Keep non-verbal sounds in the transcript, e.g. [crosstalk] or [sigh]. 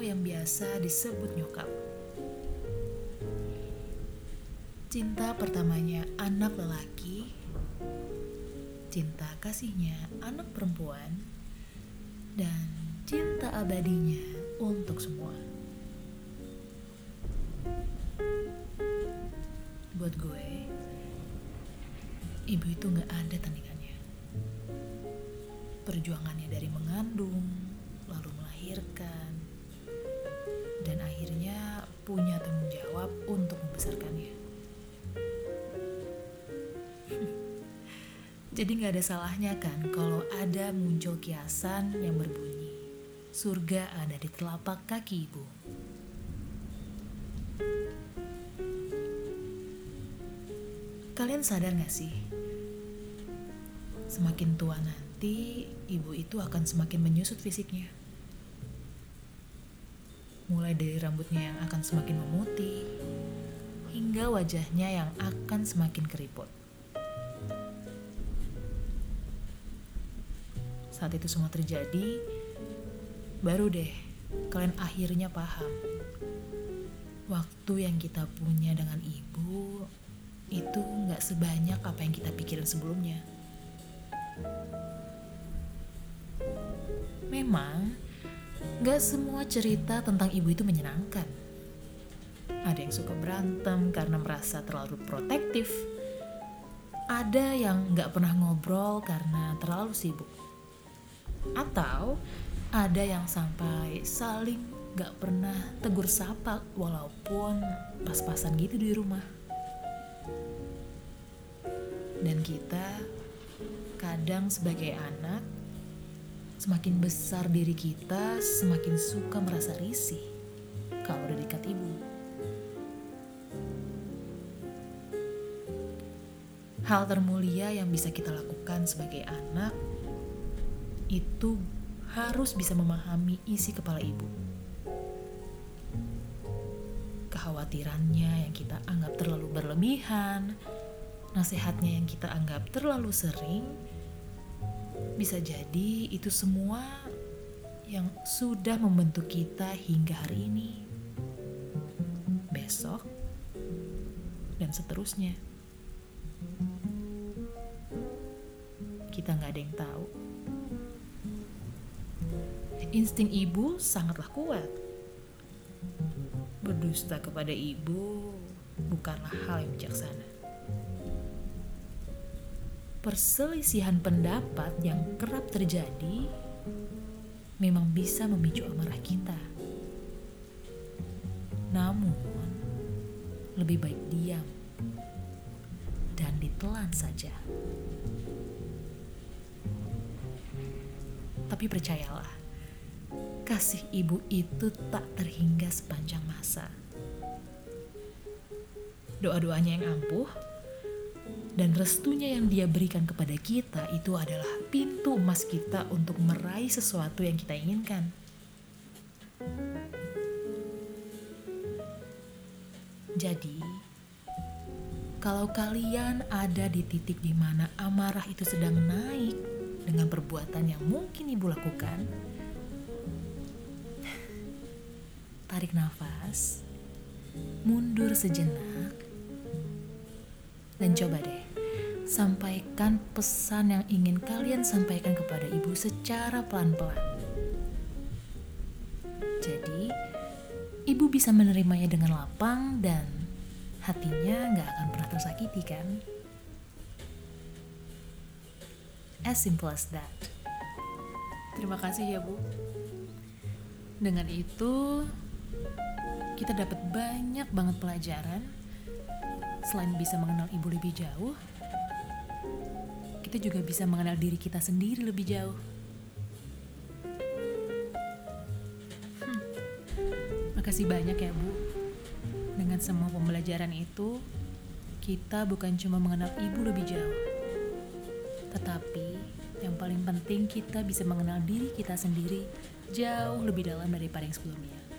atau yang biasa disebut nyokap. Cinta pertamanya anak lelaki, cinta kasihnya anak perempuan, dan cinta abadinya untuk semua. Buat gue, ibu itu gak ada tandingannya. Perjuangannya dari mengandung, lalu melahirkan, membesarkannya. [laughs] Jadi gak ada salahnya kan kalau ada muncul kiasan yang berbunyi Surga ada di telapak kaki ibu Kalian sadar gak sih? Semakin tua nanti, ibu itu akan semakin menyusut fisiknya. Mulai dari rambutnya yang akan semakin memutih, hingga wajahnya yang akan semakin keriput. Saat itu semua terjadi, baru deh kalian akhirnya paham. Waktu yang kita punya dengan ibu itu nggak sebanyak apa yang kita pikirin sebelumnya. Memang nggak semua cerita tentang ibu itu menyenangkan. Ada yang suka berantem karena merasa terlalu protektif. Ada yang nggak pernah ngobrol karena terlalu sibuk. Atau ada yang sampai saling nggak pernah tegur sapa walaupun pas-pasan gitu di rumah. Dan kita kadang sebagai anak semakin besar diri kita semakin suka merasa risih kalau udah dekat ibu. Hal termulia yang bisa kita lakukan sebagai anak itu harus bisa memahami isi kepala ibu. Kekhawatirannya yang kita anggap terlalu berlebihan, nasihatnya yang kita anggap terlalu sering, bisa jadi itu semua yang sudah membentuk kita hingga hari ini, besok, dan seterusnya. Kita nggak ada yang tahu. Insting ibu sangatlah kuat. Berdusta kepada ibu bukanlah hal yang bijaksana perselisihan pendapat yang kerap terjadi memang bisa memicu amarah kita. Namun, lebih baik diam dan ditelan saja. Tapi percayalah, kasih ibu itu tak terhingga sepanjang masa. Doa-doanya yang ampuh dan restunya yang dia berikan kepada kita itu adalah pintu emas kita untuk meraih sesuatu yang kita inginkan. Jadi, kalau kalian ada di titik di mana amarah itu sedang naik dengan perbuatan yang mungkin ibu lakukan, tarik nafas, mundur sejenak, dan coba deh sampaikan pesan yang ingin kalian sampaikan kepada ibu secara pelan-pelan. Jadi, ibu bisa menerimanya dengan lapang dan hatinya nggak akan pernah tersakiti kan? As simple as that. Terima kasih ya Bu. Dengan itu, kita dapat banyak banget pelajaran. Selain bisa mengenal ibu lebih jauh, kita juga bisa mengenal diri kita sendiri lebih jauh. Hmm. Makasih banyak ya Bu. Dengan semua pembelajaran itu, kita bukan cuma mengenal ibu lebih jauh. Tetapi yang paling penting kita bisa mengenal diri kita sendiri jauh lebih dalam daripada yang sebelumnya.